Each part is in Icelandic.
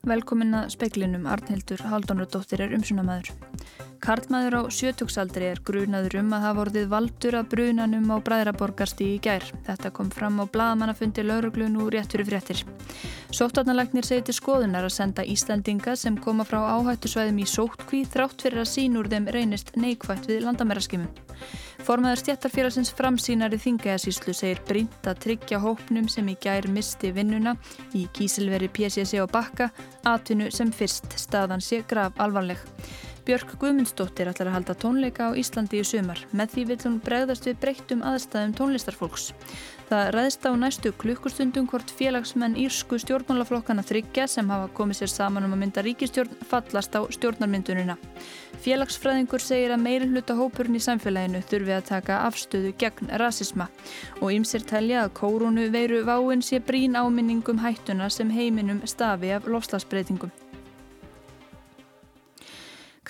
Velkomin að speklinum Arnhildur Haldónardóttir er umsunamæður. Karlmaður á sjötugsaldri er grunaður um að hafa vorðið valdur að brunanum á Bræðraborgarsti í gær. Þetta kom fram á bladamannafundi lauruglun úr rétt fyrir fréttir. Sóttarnalagnir segir til skoðunar að senda Íslandinga sem koma frá áhættusvæðum í sótkví þrátt fyrir að sínur þeim reynist neikvægt við landamæraskimun. Formaður stjættarfélagsins framsýnari þingæðasíslu segir brínt að tryggja hópnum sem í gær misti vinnuna í kísilveri PSC og bakka atvinnu sem fyrst staðan sé graf alvarleg. Björk Guðmundsdóttir ætlar að halda tónleika á Íslandi í sumar. Með því vil hún bregðast við breyttum aðstæðum tónlistarfólks. Það ræðist á næstu klukkustundum hvort félagsmenn írsku stjórnmálaflokkana þryggja sem hafa komið sér saman um að mynda ríkistjórn fallast á stjórnarmyndunina. Félagsfræðingur segir að meirinn hluta hópurinn í samfélaginu þurfi að taka afstöðu gegn rasisma og ymsir telja að kórunu veiru váin sé brín áminningum hættuna sem heiminum stafi af lofslagsbreytingum.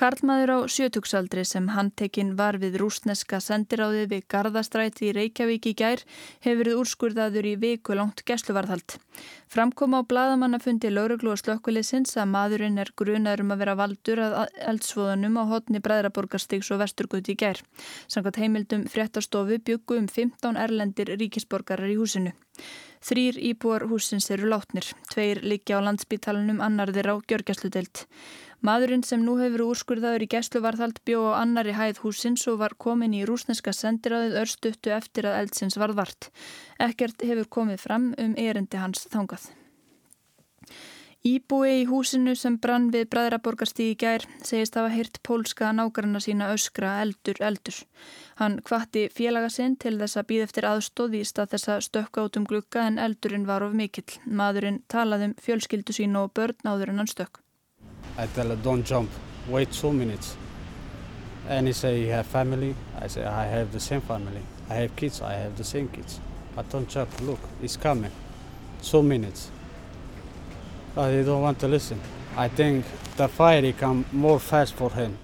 Karlmaður á sjötugsaldri sem handtekinn var við rúsneska sendiráðið við Garðastræti í Reykjavík í gær hefur verið úrskurðaður í viku langt gesluvarðhald. Framkom á bladamannafundi lauruglu og slökkulisins að maðurinn er grunaður um að vera valdur að eldsvoðunum á hotni Bræðraborgarstíks og Vesturguti í gær. Sangat heimildum fréttastofu byggu um 15 erlendir ríkisborgarar í húsinu. Þrýr íbúar húsins eru látnir, tveir líkja á landsbítalunum annar þeirra á gjörgjastludelt. Maðurinn sem nú hefur úrskurðaður í gæsluvarðhald bjó á annari hæð húsins og var komin í rúsneska sendiráðið örstuttu eftir að eldsins varð vart. Ekkert hefur komið fram um erindi hans þangað. Íbúi í húsinu sem brann við Bræðraborgarstíði gær segist hafa heyrt pólska nákvæmna sína öskra eldur eldur. Hann kvatti félaga sinn til þess að býð eftir aðstóð í stað þess að stökka út um glukka en eldurinn var of mikill. Maðurinn talaði um fjölskyldu sín og börn áður en hann stökk. I tell her, don't jump, wait two minutes. And he say, you have family? I say, I have the same family. I have kids, I have the same kids. But don't jump, look, it's coming. Two minutes. But they don't want to listen. I think the fire come more fast for him.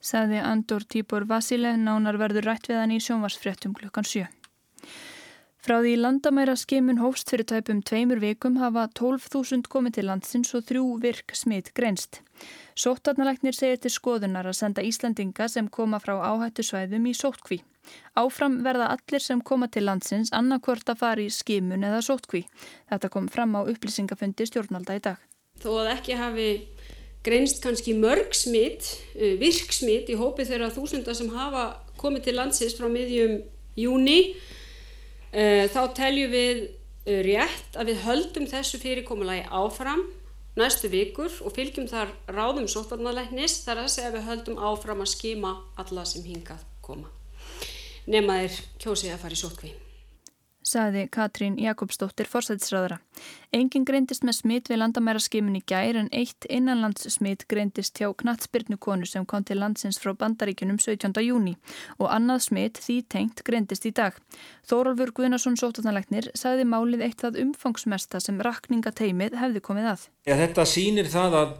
Saði Andor Tíbor Vasile, nánar verður rætt við hann í sjónvarsfréttum klukkan 7. Frá því landamæra skimun hófst fyrir tæpum tveimur vikum hafa 12.000 komið til landsins og þrjú virk smitt greinst. Sóttarnalæknir segir til skoðunar að senda Íslandinga sem koma frá áhættusvæðum í sótkví. Áfram verða allir sem koma til landsins annarkvort að fara í skimun eða sótkví. Þetta kom fram á upplýsingafundi stjórnalda í dag. Þó að ekki hafi greinst kannski mörg smitt, uh, virk smitt í hópi þeirra þúsunda sem hafa komið til landsins frá miðjum júni þá teljum við eh, rétt að við höldum þessu fyrirkomulagi áfram næstu vikur og fylgjum þar ráðum sótvarnalæknis þar að segja að við höldum áfram að skima alla sem hingað koma. Nema þeir kjósið að fara í sótkví saði Katrín Jakobsdóttir forsætisráðara. Engin greindist með smitt við landamæra skimin í gær en eitt innanlands smitt greindist hjá knatsbyrnukonu sem kom til landsins frá bandaríkunum 17. júni og annað smitt því tengt greindist í dag. Þórólfur Guðnarsson sótarnalegnir sagði málið eitt það umfangsmesta sem rakningateimið hefði komið að. Ja, þetta sýnir það að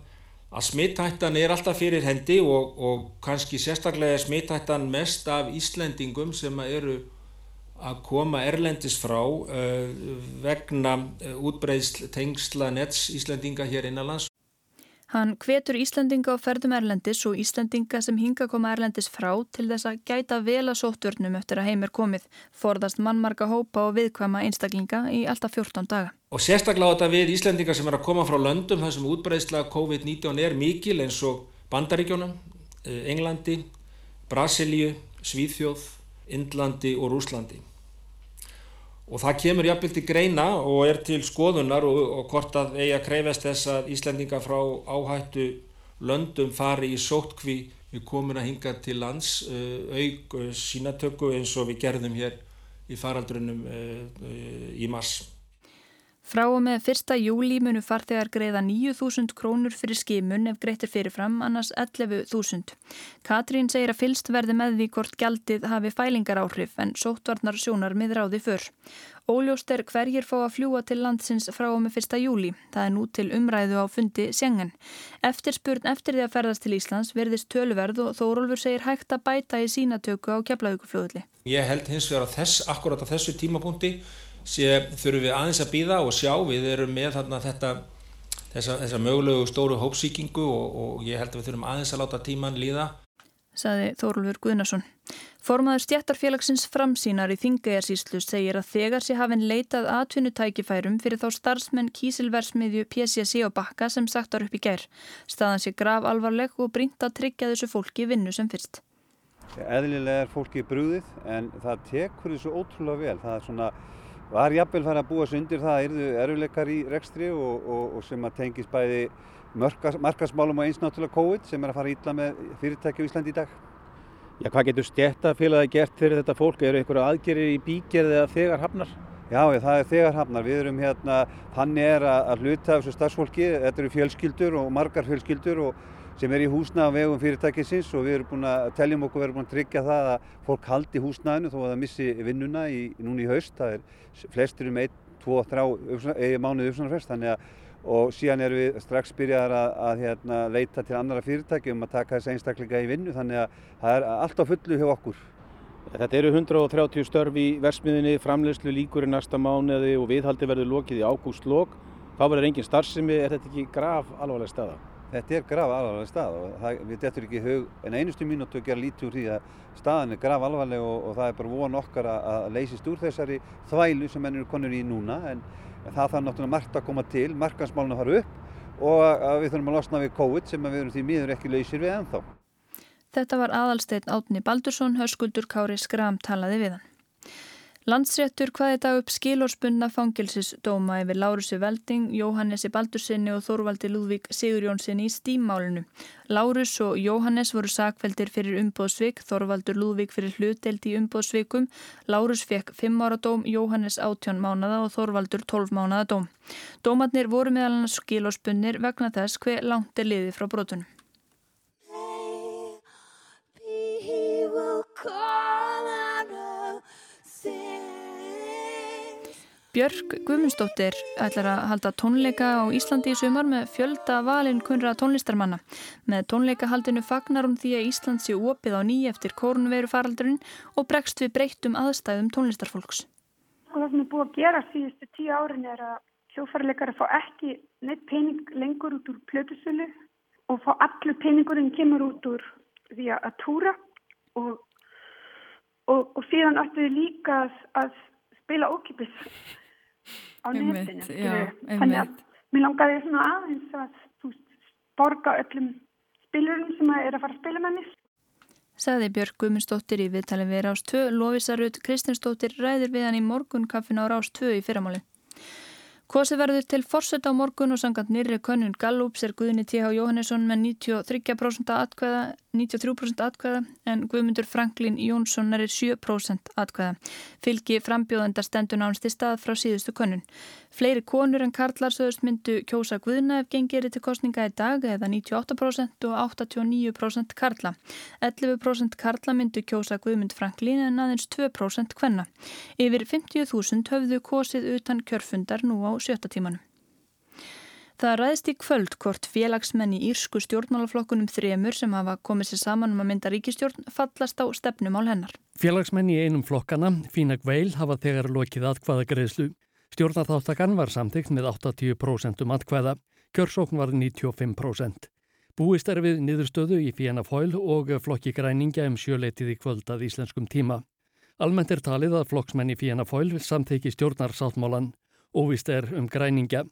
að smittættan er alltaf fyrir hendi og, og kannski sérstaklega smittættan mest af Íslendingum sem eru að koma erlendis frá uh, vegna uh, útbreyðsl tengsla nets Íslandinga hér innanlands. Hann hvetur Íslandinga á ferðum erlendis og Íslandinga sem hinga koma erlendis frá til þess að gæta vel að sóttvörnum eftir að heimir komið, forðast mannmarka hópa og viðkvæma einstaklinga í alltaf 14 daga. Og sérstaklega á þetta við Íslandinga sem er að koma frá löndum þar sem útbreyðsla COVID-19 er mikil eins og Bandaríkjónum, uh, Englandi, Brasilíu, Svíþjóð, Indlandi og Rúslandi og það kemur jafnvel til greina og er til skoðunar og, og hvort að eigi að kreyfast þess að Íslandinga frá áhættu löndum fari í sótkví við komum að hinga til lands uh, auk uh, sínatöku eins og við gerðum hér í faraldrunum uh, í mars. Frá og með 1. júli munu farþegar greiða 9.000 krónur fyrir skimun ef greitir fyrirfram, annars 11.000. Katrín segir að fylst verði með því hvort gjaldið hafi fælingar áhrif en sóttvarnar sjónar miðráði fyrr. Óljóst er hverjir fá að fljúa til landsins frá og með 1. júli. Það er nú til umræðu á fundi sengen. Eftir spurn eftir því að ferðast til Íslands verðist töluverð og Þórólfur segir hægt að bæta í sínatöku á keflaugufljóðli. Ég held hins vegar að þess, akkurat á þessu tímapunkti sé þurfum við aðeins að býða og sjá við erum með þarna þetta þessa, þessa mögulegu stóru hópsíkingu og, og ég held að við þurfum aðeins að láta tíman líða saði Þórulfur Guðnason. Formaður stjættarfélagsins framsýnar í Þingajarsíslu segir að þegar sé hafinn leitað atvinnutækifærum fyrir þá starfsmenn kísilversmiðju PCC og bakka sem sagtar upp í gær. Staðan sé grav alvarleg og brínt að tryggja þessu fólki vinnu sem fyrst. Eðlilega er fólki brúðið en það tekur þessu ótrúlega vel. Það er svona, var jafnvel fara að búa sig undir það að erðu eruleikar í rekstri og, og, og sem að tengis bæði markasmálum og eins náttúrulega COVID sem er að fara ítla með fyrirtæki á Íslandi í dag. Já, hvað getur stjættafélagi gert fyrir þetta fólk? Eru einhverju aðgerir í bígerði eða þegar hafnar? Já, það er þegar hafnar. Við erum hérna, þannig er að hluta af þessu starfsfólki, þetta eru fjölskyldur og margar fjölskyldur og sem er í húsnaða vegum fyrirtækisins og við erum búin að teljum okkur, við erum búin að tryggja það að fólk haldi húsnaðinu þó að það missi vinnuna í, núna í haust. Það er flestir um 1, 2, 3 mánuði uppsvonarfest, þannig að og síðan erum við strax byrjaðar að, að hérna, leita til annara fyrirtæki um að taka þess einstakleika í vinnu þannig að það er allt á fullu hjá okkur. Þetta eru 130 störf í versmiðinni, framlegslu líkur í næsta mánuði og viðhaldi verður lokið í ágúst lok. Hvað verður engin starfsemi, er þetta ekki graf alvarleg staða? Þetta er graf alvarleg stað og það, við dettur ekki hug en einustu mínútu að gera lítið úr því að staðan er graf alvarleg og, og það er bara von okkar að, að leysist úr þessari þvælu sem ennur konur í núna en það þarf náttúrulega margt að koma til, markansmálun að fara upp og við þurfum að losna við COVID sem við erum því miður ekki lausir við ennþá. Þetta var aðalsteinn Átni Baldursson, hörskuldur Kári Skram talaði við hann. Landsréttur hvaði dag upp skilórspunna fangilsisdóma yfir Lárusi Velding, Jóhannesi Baldursinni og Þorvaldi Lúðvík Sigurjónsinni í stímmálinu. Lárus og Jóhannes voru sakveldir fyrir umbóðsvik, Þorvaldur Lúðvík fyrir hluteld í umbóðsvikum. Lárus fekk 5 ára dóm, Jóhannes 18 mánada og Þorvaldur 12 mánada dóm. Dómatnir voru meðal hann skilórspunnir vegna þess hver langt er liði frá brotunum. Björk Guðmundsdóttir ætlar að halda tónleika á Íslandi í sumar með fjölda valin kunra tónlistarmanna. Með tónleikahaldinu fagnar hún því að Ísland sé opið á nýj eftir kórnveru faraldurinn og bregst við breyttum aðstæðum tónlistarfólks. Það sem er búið að gera síðustu tíu árin er að sjófarleikari fá ekki neitt pening lengur út úr plötusölu og fá allur peningurinn kemur út úr því að túra og, og, og síðan ættu við líka að spila ókipis á netinu. Þannig að mér langaði svona aðeins að þú borga öllum spilurum sem er að fara að spila með mér. Saði Björg Guðmundsdóttir í viðtali við Rás 2, Lófisarud Kristinsdóttir ræðir við hann í morgunkaffin á Rás 2 í fyrramáli. Kosi verður til fórsett á morgun og sangant nýri könnun Gallups er Guðni T.H. Jóhannesson með 93% atkvæða, 93% atkvæða en Guðmundur Franklin Jónsson er 7% atkvæða. Fylgi frambjóðenda stendur nánst í stað frá síðustu könnun. Fleiri konur en Karlar sögust myndu kjósa Guðna ef gengir til kostninga í dag eða 98% og 89% Karla. 11% Karla myndu kjósa Guðmund Franklin en aðeins 2% Kvenna. Yfir 50.000 höfðu kosið utan kjörfundar nú á sjötta tímanum. Það ræðist í kvöld hvort félagsmenn í írsku stjórnmálaflokkunum þremur sem hafa komið sér saman um að mynda ríkistjórn fallast á stefnumál hennar. Félagsmenn í einum flokkana, Fínag Veil, hafa þegar lokið atkvaða greiðslu. Stjórnarþáttakann var samtíkt með 80% um atkvaða, kjörsókn var 95%. Búist er við niðurstöðu í Fíana Fóil og flokki græningja um sjöleitið í kvöldað íslenskum tíma. Almennt er talið að flokksmenn í Fíana Fóil samtíki stjórnarsáttmálan Óvist er um græningja.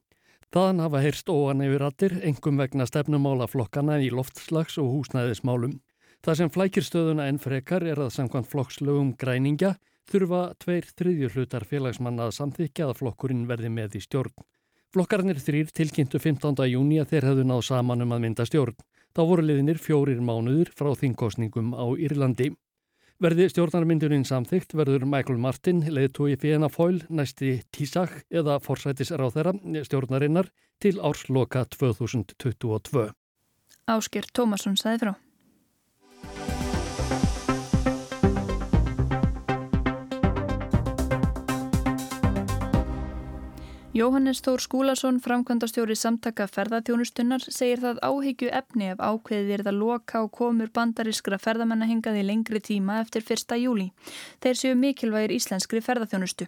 Þaðan hafa heyrst óan yfir rattir, engum vegna stefnumála flokkana í loftslags og húsnæðismálum. Það sem flækir stöðuna enn frekar er að samkvæmt flokkslögum græningja þurfa tveir þriðjur hlutar félagsmanna að samþykja að flokkurinn verði með í stjórn. Flokkarnir þrýr tilkynntu 15. júni að þeir hefðu náð saman um að mynda stjórn. Þá voru liðinir fjórir mánuður frá þingkostningum á Írlandi. Verði stjórnarmynduninn samþygt verður Michael Martin leiðtói Fiena Fóil næsti tísak eða forsætisráþæra stjórnarinnar til ársloka 2022. Ásker Tómasson sæði frá. Jóhannes Þór Skúlason, framkvæmdastjóri samtaka ferðarþjónustunnar, segir það áhyggju efni ef ákveðið er það loka og komur bandarískra ferðamenn hingað í lengri tíma eftir 1. júli. Þeir séu mikilvægir íslenskri ferðarþjónustu.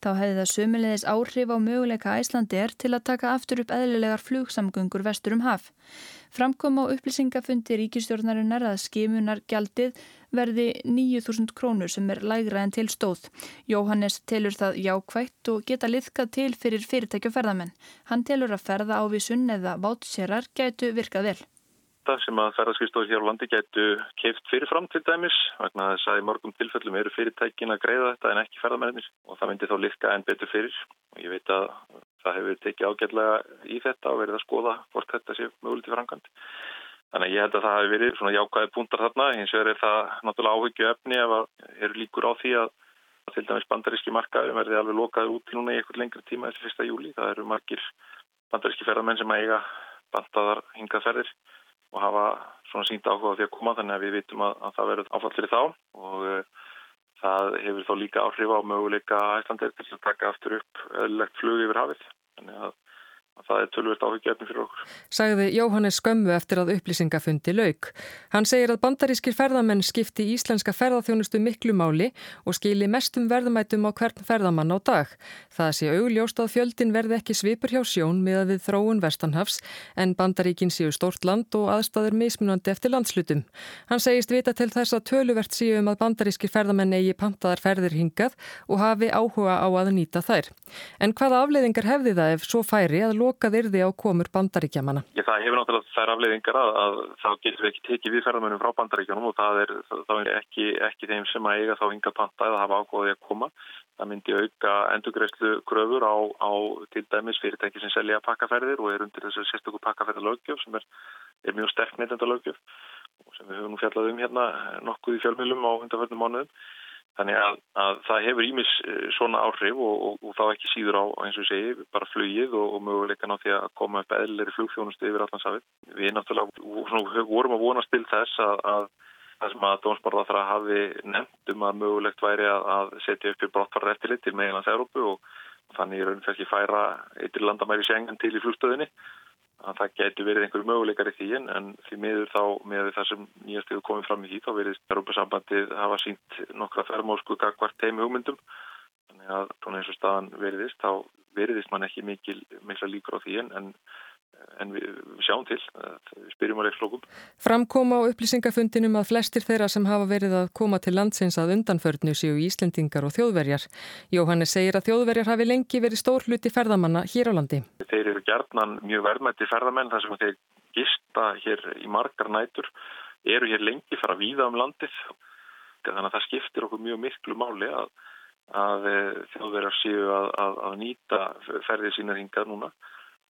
Þá hefði það sömulegis áhrif á möguleika Æslandi er til að taka aftur upp eðlilegar flugsamgöngur vestur um haf. Framkom á upplýsingafundi ríkistjórnarinnar að skimunar gjaldið verði 9.000 krónur sem er lægra en til stóð. Jóhannes telur það jákvægt og geta liðkað til fyrir fyrirtækjuferðamenn. Hann telur að ferða ávísun eða vátsjarar gætu virkað vel. Það sem að ferðarskristóður hér á landi gætu keift fyrirfram til dæmis vegna þess að í mörgum tilfellum eru fyrirtækin að greiða þetta en ekki ferðamennir og það myndi þá liðka en betur fyrir og ég veit að það hefur tekið ágætlega í þetta og verið að skoða hvort þetta sé mögulegt í framkvæmd. Þannig að ég held að það hefur verið svona jákvæði púntar þarna, hins vegar er það náttúrulega áhyggju efni ef það eru líkur á því að til dæmis bandaríski markaður verði alveg lokaður út núna í eitthvað lengri tíma eftir fyrsta júli. Það eru margir bandaríski ferðarmenn sem eiga bandaðar hingað ferðir og hafa svona sínt áhuga á því að koma þannig að við vitum að, að það verður áfall fyrir þá og uh, það hefur þá líka áhrif á möguleika æslandir til að taka aftur upp eðlilegt flug yfir hafið. Þannig að það er tölvöld áhugjöfni fyrir okkur. Sagði Jóhannes Skömmu eftir að upplýsingafundi lauk. Hann segir að bandarískir ferðamenn skipti íslenska ferðarþjónustu miklu máli og skili mestum verðmætum á hvern ferðamann á dag. Það sé augljóst að fjöldin verði ekki svipur hjá sjón með að við þróun vestanhafs en bandaríkin séu stórt land og aðstæður mismunandi eftir landslutum. Hann segist vita til þess að töluvert séu um að bandarískir ferðamenn eigi pantaðar ferðir hingað og hafi áhuga á lokað yrði á komur bandaríkjamanna? Já, það hefur náttúrulega þær afleiðingar að, að þá getur við ekki tekið við ferðarmönum frá bandaríkjanum og það er, það er ekki, ekki þeim sem að eiga þá hinga panta eða hafa ákváðið að koma. Það myndi auka endugreifslu kröfur á, á til dæmis fyrirtæki sem selja pakkaferðir og er undir þessu sérstöku pakkaferðarlaugjöf sem er, er mjög sterk neytendalaugjöf og sem við höfum nú fjallað um hérna nokkuð í fjölmjölum á hundarförnum mánuðum. Þannig að, að það hefur ímis eh, svona áhrif og, og, og þá ekki síður á, eins og segi, bara flugið og, og möguleikan á því að koma upp eðlilegri flugþjónustu yfir allansafið. Við náttúrulega vorum að vonast til þess að, að það sem að Dómsborða hafi nefnt um að mögulegt væri að, að setja upp í brottvarra eftirlit til meginlands Európu og þannig er raun kannski færa eittir landamæri sengan til í flugstöðinni að það getur verið einhverju möguleikar í því en því miður þá með það sem nýjast hefur komið fram í því þá verðist Európa-sambandið hafa sínt nokkra fermósku gagvart teimi hugmyndum. Þannig að svona eins og staðan veriðist þá veriðist mann ekki mikil mikla líkur á því en, en en við sjáum til, við spyrjum á leikslokum. Framkom á upplýsingafundinum að flestir þeirra sem hafa verið að koma til landsins að undanförnu séu Íslendingar og þjóðverjar. Jóhannes segir að þjóðverjar hafi lengi verið stór hluti ferðamanna hér á landi. Þeir eru gerðnan mjög verðmætti ferðamenn þar sem þeir gista hér í margar nætur, eru hér lengi fara víða um landið. Þannig að það skiptir okkur mjög miklu máli að, að eh, þjóðverjar séu að, að, að nýta ferðið sína hingað núna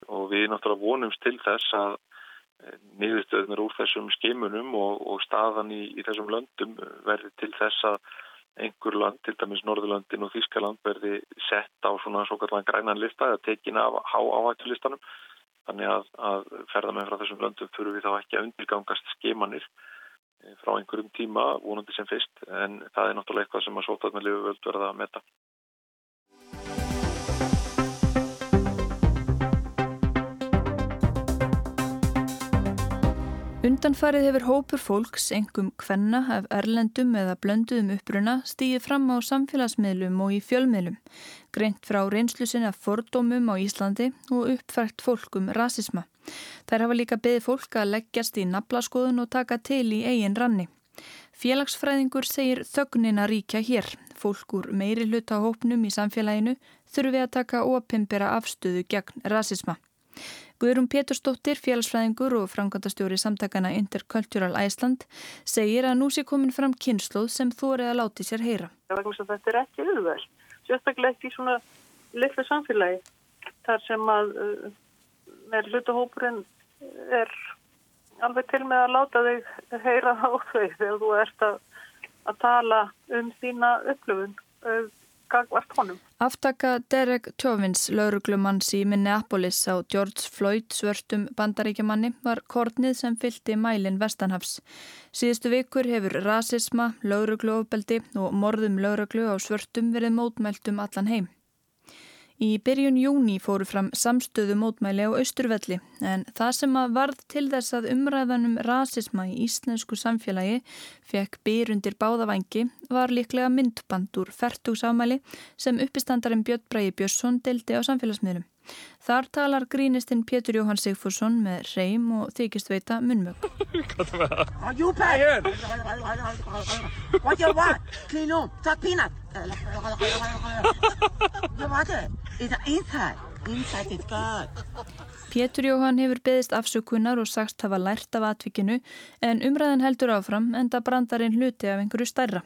og við náttúrulega vonumst til þess að eh, niðurstöðnir úr þessum skimunum og, og staðan í, í þessum löndum verði til þess að einhver land, til dæmis Norðurlandin og Þískaland verði sett á svona svo kallan grænan lista eða tekin af há áhættu listanum þannig að, að ferðamenn frá þessum löndum fyrir við þá ekki að undirgangast skimanir eh, frá einhverjum tíma vonandi sem fyrst en það er náttúrulega eitthvað sem að sótarnarlifu völd verða að metta. Undanfarið hefur hópur fólks, engum kvenna af erlendum eða blönduðum uppruna stýðið fram á samfélagsmiðlum og í fjölmiðlum, greint frá reynslu sinna fordómum á Íslandi og uppfært fólkum rasisma. Þær hafa líka beðið fólk að leggjast í naflaskoðun og taka til í eigin ranni. Félagsfræðingur segir þögnina ríkja hér. Fólk úr meiri hluta hópnum í samfélaginu þurfi að taka ópimbera afstöðu gegn rasisma. Guðrún Pétursdóttir, félagsfræðingur og framkvæmdastjóri samtakana Intercultural Iceland segir að nú sé komin fram kynsluð sem þórið að láti sér heyra. Þetta er ekki auðvöld, sérstaklega ekki í svona litlu samfélagi þar sem að uh, með hlutahópurinn er alveg til með að láta þig heyra á þau þegar þú ert að, að tala um þína upplöfun uh, gagvart honum. Aftaka Derek Tjóvins, lauruglumanns í Minneapolis á George Floyd svörstum bandaríkjamanni var kornið sem fylgti mælin Vestanhafs. Síðustu vikur hefur rasisma, laurugluofbeldi og morðum lauruglu á svörstum verið mótmælt um allan heim. Í byrjun júni fóru fram samstöðu mótmæli á Östurvelli en það sem að varð til þess að umræðanum rasisma í íslensku samfélagi fekk byrjundir báðavangi var líklega myndband úr færtugsámæli sem uppistandarinn Björn Bræi Björnsson deldi á samfélagsmiðlum. Þar talar grínistinn Pétur Jóhann Sigfússon með reym og þykist veita munmög. Pétur Jóhann hefur beðist afsökunar og sagst hafa lært af atvikinu en umræðin heldur áfram en það brandar einn hluti af einhverju stærra.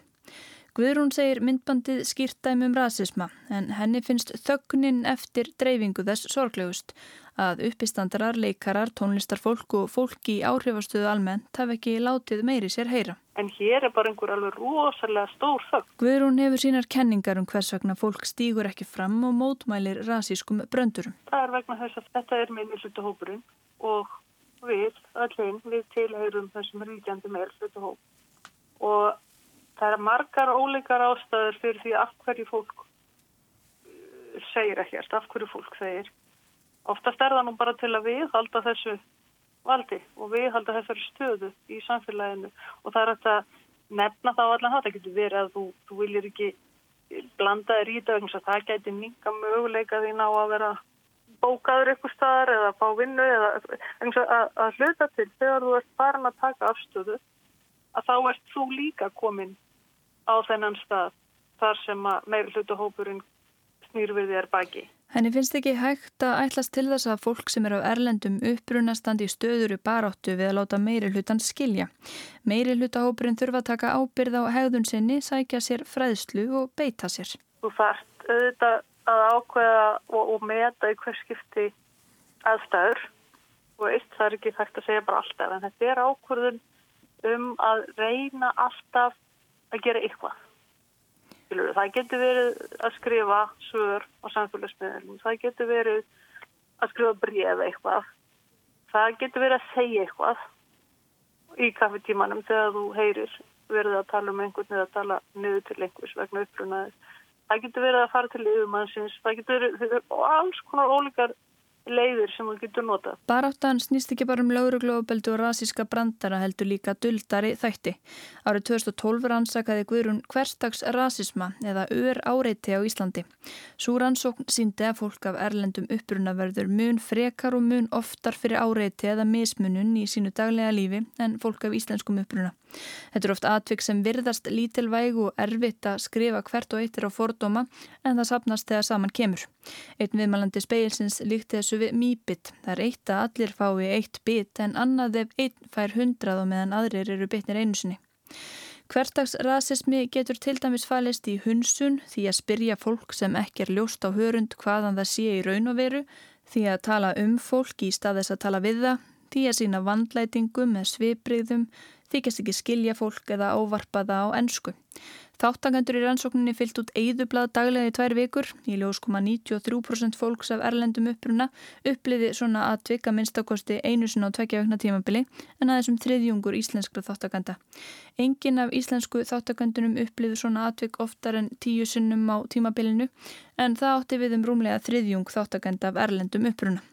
Guðrún segir myndbandið skýrtæmi um rasisma en henni finnst þögnin eftir dreifingu þess sorglegust að uppistandarar, leikarar, tónlistarfólk og fólki í áhrifastöðu almennt hafi ekki látið meiri sér heyra. En hér er bara einhver alveg rosalega stór þögn. Guðrún hefur sínar kenningar um hvers vegna fólk stýgur ekki fram og mótmælir rasískum bröndurum. Það er vegna þess að þetta er minni hlutahópurinn og við, öllum, við tilheyrum þessum ríkjandi meir hlutahóp og Það er margar óleikar ástæður fyrir því af hverju fólk uh, segir ekkert, af hverju fólk segir. Oftast er það nú bara til að við halda þessu valdi og við halda þessari stöðu í samfélaginu og það er þetta nefna þá allan það. Það getur verið að þú, þú viljir ekki blanda þér í það vegna það gæti minga möguleika þín á að vera bókaður ykkur staðar eða fá vinnu eða að, að hluta til þegar þú ert farin að taka afstöðu að þá ert þú líka komin á þennan stað þar sem að meiri hlutu hópurinn snýrfiði er baki. Henni finnst ekki hægt að ætlast til þess að fólk sem er á erlendum upprunastandi í stöðuru baráttu við að láta meiri hlutan skilja. Meiri hlutahópurinn þurfa að taka ábyrð á hegðun sinni, sækja sér fræðslu og beita sér. Þú þarft auðvitað að ákveða og, og meta í hvers skipti aðstæður og eitt það er ekki hægt að segja bara alltaf en þetta er ákvörðun um að reyna alltaf að gera eitthvað. Það getur verið að skrifa svör á samfélagsmiðlum, það getur verið að skrifa bref eitthvað, það getur verið að segja eitthvað í kaffetímanum þegar þú heyrir verið að tala um einhvern eða að tala niður til einhvers vegna upprunaðið. Það getur verið að fara til yfirmannsins, það getur verið og alls konar ólíkar leiðir sem þú getur nota. Baráttan snýst ekki bara um lauruglóðbeldu og rasíska brandara heldur líka duldari þætti. Árið 2012 rannsakaði Guðrún hverstags rasisma eða ör áreiti á Íslandi. Svo rannsókn síndi að fólk af erlendum uppruna verður mun frekar og mun oftar fyrir áreiti eða mismunun í sínu daglega lífi en fólk af íslenskum uppruna. Þetta er oft atvik sem virðast lítilvæg og erfitt að skrifa hvert og eittir á fordóma en það sapnast þegar saman kemur. Einn viðmælandi speilsins líkti þessu við mýbit. Það er eitt að allir fái eitt bit en annað ef einn fær hundrað og meðan aðrir eru bitnir einu sinni. Hvertags rasismi getur til dæmis falist í hunsun því að spyrja fólk sem ekki er ljóst á hörund hvaðan það sé í raun og veru, því að tala um fólk í stað þess að tala við það, því að sína vandlætingum með svipriðum, þykjast ekki skilja fólk eða ávarpa það á ennsku. Þáttakandur í rannsókninni fyllt út eigðublað daglega í tvær vikur. Í ljós koma 93% fólks af erlendum uppruna uppliði svona að minnstakosti einu sinna á tvekja vegna tímabili en aðeins um þriðjungur íslenskra þáttakanda. Engin af íslensku þáttakandunum uppliði svona atvik oftar en tíu sinnum á tímabilinu en það átti við um rúmlega þriðjung þáttakanda af erlendum uppruna.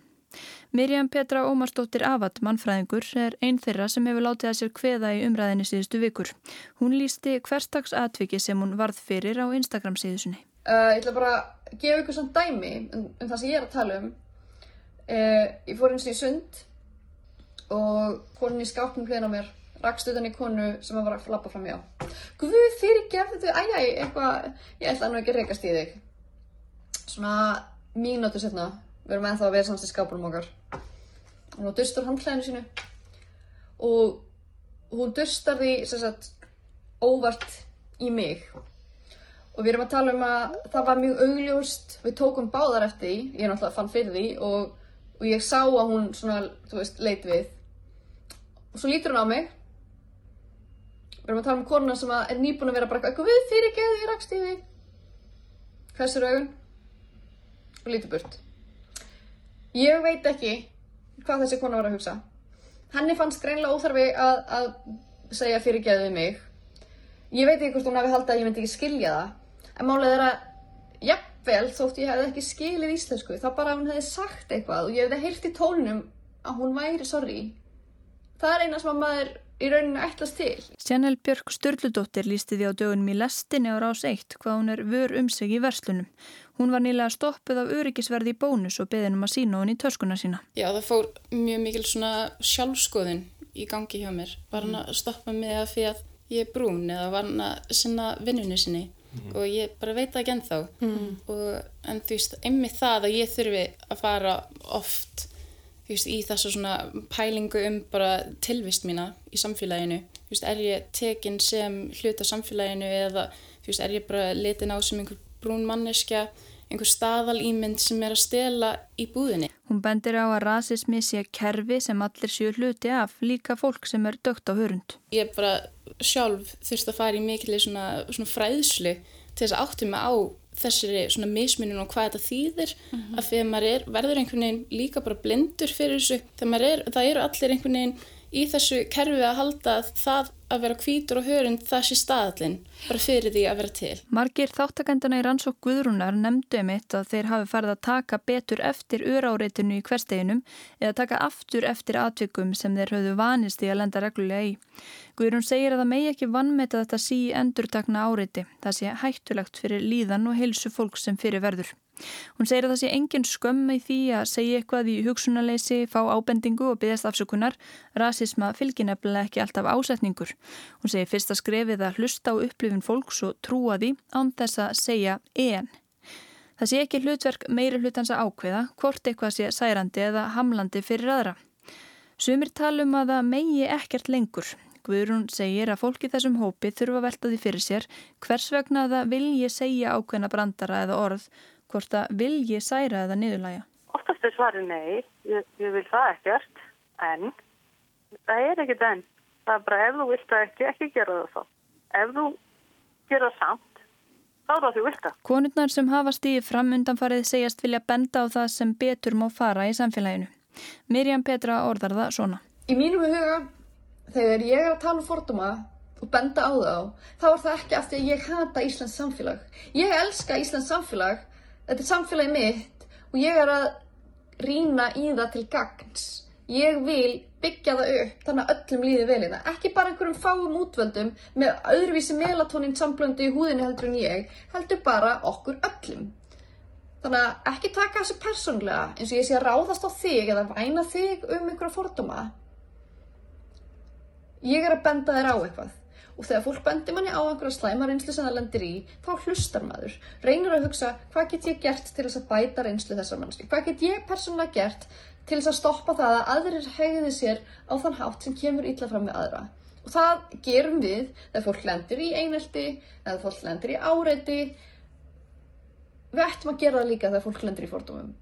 Mirjam Petra Ómarsdóttir Avat, mannfræðingur, er einn þeirra sem hefur látið að sér kveða í umræðinni síðustu vikur. Hún lísti hverstags atviki sem hún varð fyrir á Instagram síðusunni. Uh, ég ætla bara að gefa ykkur svona dæmi um, um það sem ég er að tala um. Uh, ég fór eins og í sund og konin í skápnum hlýðin á mér rakst utan í konu sem var að lappa fram hjá. Guð fyrir gefðu þau, æjæ, eitthvað, ég ætla nú ekki að rekast í þig. Svona mínútu setna við erum ennþá að vera samst í skápunum okkar. Hún dustar handklæðinu sínu. Og hún dustar því sagt, óvart í mig. Og við erum að tala um að það var mjög augljóst við tókum báðar eftir því ég er náttúrulega fann fyrir því og, og ég sá að hún svona, þú veist, leit við. Og svo lítur hún á mig. Við erum að tala um koruna sem er nýbúin að vera bara eitthvað við fyrir rakst í því hvessur augun. Og lítur burt Ég veit ekki hvað þessi kona var að hugsa. Henni fannst greinlega óþarfi að, að segja fyrirgeðu við mig. Ég veit ekki hvort hún hafi haldið að ég myndi ekki skilja það. En málið er að, jafnvel þótt ég hefði ekki skilið íslensku þá bara hún hefði sagt eitthvað og ég hefði heyrt í tónunum að hún væri sorry það er eina sem að maður í rauninu ætlast til. Sjannel Björk Sturldudóttir lísti því á dögunum í lestinni á rás 1 hvað hún er vör um sig í verslunum. Hún var nýlega stoppuð af öryggisverði í bónus og beðin um að sína hún í töskuna sína. Já það fór mjög mikil svona sjálfskoðun í gangi hjá mér. Var hann að stoppa mig að því að ég er brún eða var hann að sinna vinnunni sinni mm. og ég bara veit það ekki ennþá. Mm. Og, en þú veist, einmitt það að ég þurfi að fara oft veist, í þessu svona pælingu um bara tilvist mína í samfélaginu veist, er ég tekin sem hlut af samfélaginu eða veist, er ég bara litin á sem einhver brún manneskja einhver staðal ímynd sem er að stela í búðinni. Hún bendir á að rasismi sé kerfi sem allir séu hluti af, líka fólk sem er dögt á hörund. Ég bara sjálf þurfti að fara í mikilvæg svona, svona fræðslu til þess að áttu mig á þessari svona mismunum og hvað þetta þýðir mm -hmm. að þegar maður er, verður einhvern veginn líka bara blindur fyrir þessu þegar er, það eru allir einhvern veginn í þessu kerfi að halda það að vera kvítur og hörund það sé staðallin bara fyrir því að vera til. Margir þáttakendana í rannsók Guðrúnar nefndu um eitt að þeir hafi farið að taka betur eftir uráreitinu í hversteginum eða taka aftur eftir atvikum sem þeir höfðu vanist í að lenda reglulega í. Guðrún segir að það megi ekki vannmeta þetta sí endurtakna áreiti. Það sé hættulegt fyrir líðan og heilsu fólk sem fyrir verður. Hún segir að það sé engin skömm í því að segja eitthvað í hugsunarleysi, fá ábendingu og byggast afsökunar. Rasisma fylgir nefnilega ekki alltaf ásetningur. Hún segir fyrst að skrefið að hlusta á upplifin fólks og trúa því án þess að segja en. Það sé ekki hlutverk meiri hlutans að ákveða, hvort eitthvað sé særandi eða hamlandi fyrir aðra. Sumir talum að það megi ekkert lengur. Guðrún segir að fólki þessum hópi þurfa veltaði fyrir sér hvers vegna það vilji segja ákveðna brandara eða orð hvort það vilji særa eða niðurlæga? Oftast er svarið nei, ég, ég vil það ekkert, en það er ekkert enn. Það er bara ef þú vilt það ekki, ekki gera það þá. Ef þú gera samt, þá er það því vilt það. Konurnar sem hafa stíðið fram undanfarið segjast vilja benda á það sem betur má fara í samfélaginu. Mirjam Petra orðar það svona. Í mínum huga, þegar ég er að tala um forduma og benda á þá, þá er það ekki aftur að ég hata Íslands samfélag. Ég elska Íslands samfélag þetta er samfélagi mitt og ég er að rína í það til gagns. Ég vil byggja það upp þannig að öllum líði vel í það. Ekki bara einhverjum fáum útvöldum með öðruvísi melatonin samblöndu í húðinni heldur en ég, heldur bara okkur öllum. Þannig að ekki taka þessu persónlega eins og ég sé að ráðast á þig eða væna þig um einhverja fordóma. Ég er að benda þér á eitthvað og þegar fólk bendir manni á einhverja slæma reynslu sem það lendir í, þá hlustar maður. Reynir að hugsa hvað get ég gert til þess að bæta reynslu þessar mannski? Hvað get ég persónulega gert til þess að stoppa það að aðrir hegði sér á þann hátt sem kemur illa fram með aðra? Og það gerum við þegar fólk lendir í einelti, eða fólk lendir í áreiti. Við ættum að gera það líka þegar fólk lendir í fordómum.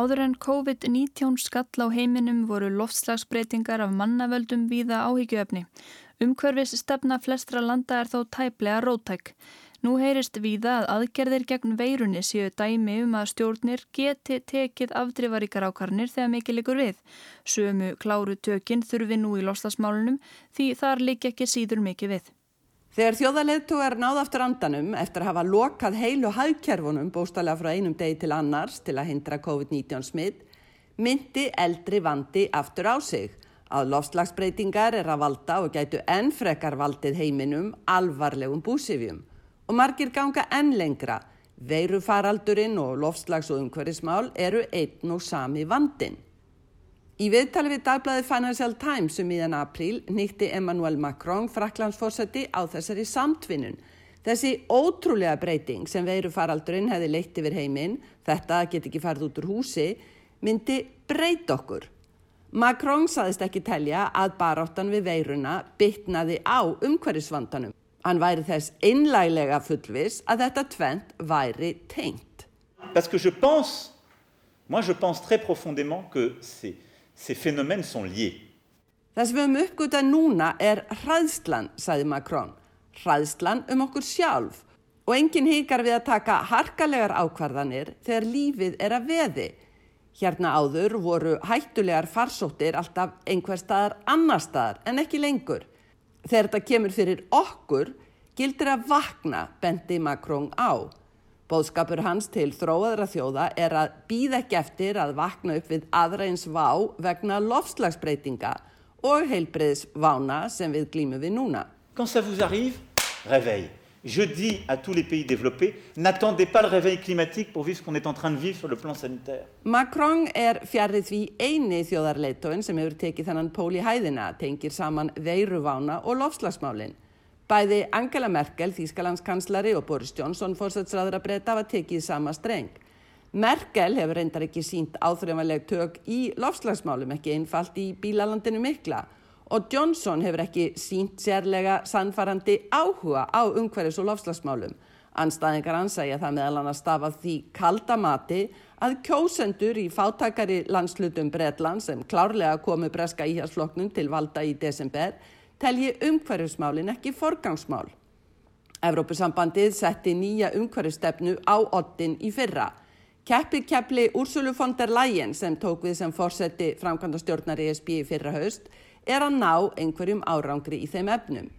Áður en COVID-19 skall á heiminum voru loftslagsbreytingar af mannavöldum víða áhyggjöfni. Umhverfis stefna flestra landa er þó tæplega rótæk. Nú heyrist víða að aðgerðir gegn veirunni séu dæmi um að stjórnir geti tekið afdrifaríkar ákarnir þegar mikið likur við. Sömu kláru tökinn þurfi nú í loftslagsmálunum því þar lík ekki síður mikið við. Þegar þjóðarleðtúar náð aftur andanum eftir að hafa lokað heilu hagkerfunum bóstalega frá einum degi til annars til að hindra COVID-19 smitt, myndi eldri vandi aftur á sig að lofslagsbreytingar er að valda og gætu enn frekar valdið heiminum alvarlegum búsifjum og margir ganga enn lengra. Veirufaraldurinn og lofslags- og umhverfismál eru einn og sami vandin. Í viðtali við dagblæði Financial Times um íðan apríl nýtti Emmanuel Macron fraklandsfórseti á þessari samtvinnun. Þessi ótrúlega breyting sem veirufaraldurinn hefði leitt yfir heiminn, þetta get ekki farið út úr húsi, myndi breyt okkur. Macron saðist ekki telja að baráttan við veiruna bytnaði á umhverjusvandanum. Hann væri þess einlæglega fullvis að þetta tvent væri tengt. Parce que je pense, moi je pense très profondément que c'est Ces phénomènes sont liés. Það sem við höfum uppgötað núna er hraðslan, sagði Macron. Hraðslan um okkur sjálf og enginn híkar við að taka harkalegar ákvarðanir þegar lífið er að veði. Hérna áður voru hættulegar farsóttir alltaf einhver staðar annar staðar en ekki lengur. Þegar þetta kemur fyrir okkur gildir að vakna bendi Macron á. Bóðskapur hans til þróaðra þjóða er að býða ekki eftir að vakna upp við aðra eins vá vegna lofslagsbreytinga og heilbreyðs vána sem við glýmum við núna. Quand ça vous arrive, réveil. Je dis à tous les pays développés, n'attendez pas le réveil climatique pour vivre ce qu'on est en train de vivre sur le plan sanitaire. Macron er fjarrið því eini þjóðarleitóin sem hefur tekið þannan pól í hæðina, tengir saman veiruvána og lofslagsmálinn. Bæði Angela Merkel, Þýskalandskanslari og Boris Johnson fórsætsræður að breyta var tekið sama streng. Merkel hefur reyndar ekki sínt áþrjámanleg tök í lofslagsmálum, ekki einfalt í bílalandinu mikla og Johnson hefur ekki sínt sérlega sannfarandi áhuga á umhverfis og lofslagsmálum. Anstæðingar ansægja það meðal hann að stafa því kaldamati að kjósendur í fátakari landslutum Bretland sem klárlega komu breska íhjálpsfloknum til valda í desember telji umhverfismálin ekki forgangsmál. Evrópusambandið setti nýja umhverfistefnu á ottin í fyrra. Keppi keppli Úrsulu von der Leyen sem tók við sem fórseti framkvæmda stjórnar ESB í fyrra haust er að ná einhverjum árangri í þeim efnum.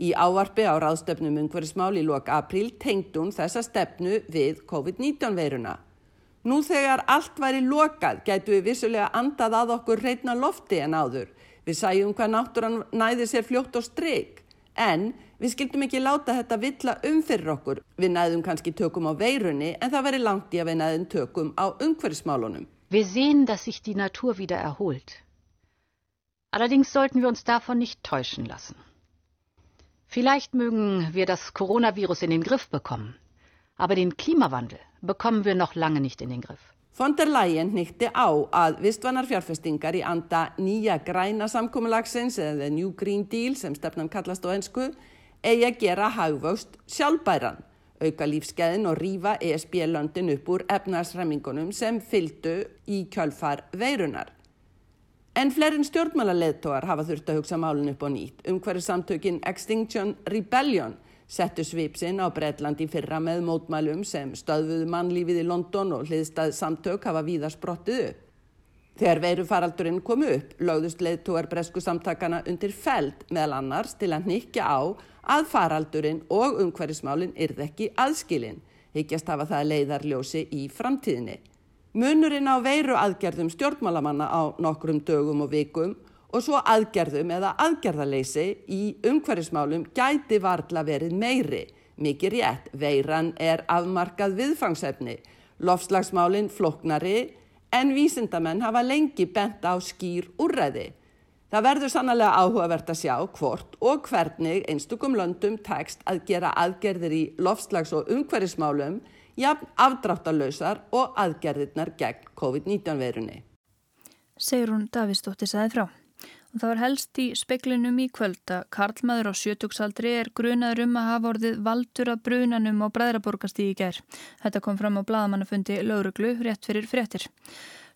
Í ávarfi á ráðstöfnum umhverfismál í lok april tengdun þessa stefnu við COVID-19 veiruna. Nú þegar allt væri lokað gætu við vissulega andað að okkur reyna lofti en áður. Við sæjum hvað náttúran næði sér fljótt og streik. En við skildum ekki láta þetta villa um fyrir okkur. Við næðum kannski tökum á veirunni en það veri langt í að við næðum tökum á umhverfismálunum. Wir sehen, dass sich die Natur wieder erholt. Allerdings sollten wir uns davon nicht täuschen lassen. Vielleicht mögen wir das Coronavirus in den Griff bekommen, aber den Klimawandel bekommen wir noch lange nicht in den Griff. Von der Leyen nýtti á að vistvanar fjárfestingar í anda nýja græna samkómulagsins eða New Green Deal sem stefnan kallast á ennsku eigi að gera hagvöxt sjálfbæran, auka lífskeiðin og rýfa ESB-löndin upp úr efnarsræmingunum sem fyldu í kjölfar veirunar. En flerin stjórnmálaleðtóar hafa þurft að hugsa málun upp á nýtt. Um hverju samtökin Extinction Rebellion settu svipsinn á Breitlandi fyrra með mótmælum sem stöðfuðu mannlífið í London og hliðstað samtök hafa víða sprottið upp. Þegar veirufaraldurinn kom upp, lögðust leðtóar bresku samtakana undir feld meðal annars til að nikja á að faraldurinn og umhverjismálinn yrð ekki aðskilinn, higgjast hafa það leiðarljósi í framtíðinni. Munurinn á veiru aðgerðum stjórnmálamanna á nokkrum dögum og vikum og svo aðgerðum eða aðgerðaleysi í umhverfismálum gæti varla verið meiri. Mikið rétt, veiran er afmarkað viðfangsefni, lofslagsmálinn floknari en vísindamenn hafa lengi bent á skýr úrræði. Það verður sannlega áhugavert að sjá hvort og hvernig einstakum löndum tekst að gera aðgerðir í lofslags- og umhverfismálum jafn afdráttalösar og aðgerðirnar gegn COVID-19 verunni. Segrún Davísdóttir saði frá. Það var helst í speklinum í kvöld að Karlmaður á sjötugsaldri er grunaður um að hafa orðið valdur að brunanum á Bræðraborgastíði í gær. Þetta kom fram á bladamannafundi lauruglu rétt fyrir fréttir.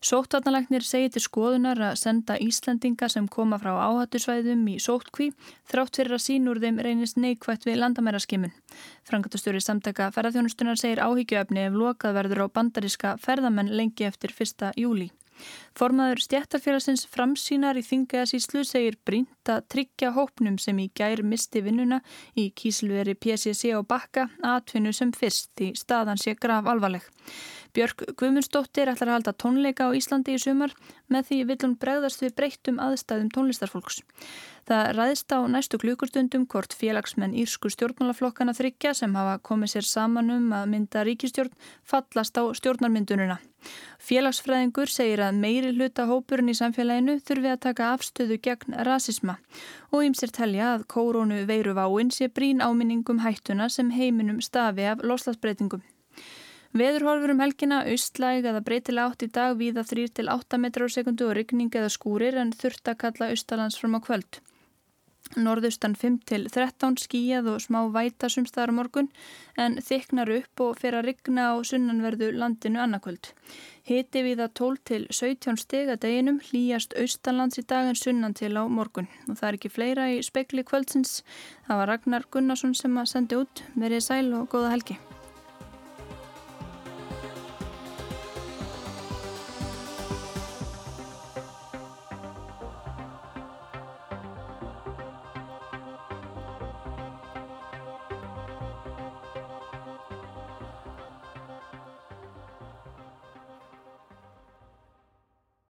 Sóttvarnalagnir segir til skoðunar að senda Íslandinga sem koma frá áhattusvæðum í sóttkví þrátt fyrir að sínur þeim reynist neikvægt við landamæraskimun. Frangatastöri samtaka ferðarþjónustunar segir áhyggjöfni ef lokað verður á bandaríska ferðamenn lengi eftir 1. júli. Formaður stjættarfélagsins framsýnar í Þingaðasíslu segir brínt að tryggja hópnum sem í gær misti vinnuna í kísilveri PCC og bakka atvinnu sem fyrst í staðan sé graf alvarleg. Björk Guðmundsdóttir ætlar að halda tónleika á Íslandi í sumar með því vill hún bregðast við breyttum aðstæðum tónlistarfólks. Það ræðist á næstu klukustundum hvort félagsmenn írsku stjórnmálaflokkana þryggja sem hafa komið sér saman um að mynda ríkistjórn fallast á stjórnarmyndununa. Félagsfræðingur segir að meiri hluta hópurinn í samfélaginu þurfi að taka afstöðu gegn rasisma og ymsir telja að kórónu veiruváin sé brín áminningum hættuna sem heiminum stafi af loslasbreytingum. Veðurhorfur um helgina, austlæg eða breytilega átt í dag víða 3-8 metrar á sekundu og ryggning eða skúrir en þurft að kalla austalands fram á kvöld. Norðustan 5-13 skíjað og smá væta sumstaðar morgun en þyknar upp og fer að rigna á sunnanverðu landinu annarkvöld. Hiti við að 12-17 steg að deginum hlýjast austalands í dag en sunnan til á morgun. Og það er ekki fleira í spekli kvöldsins. Það var Ragnar Gunnarsson sem að sendi út. Verið sæl og góða helgi.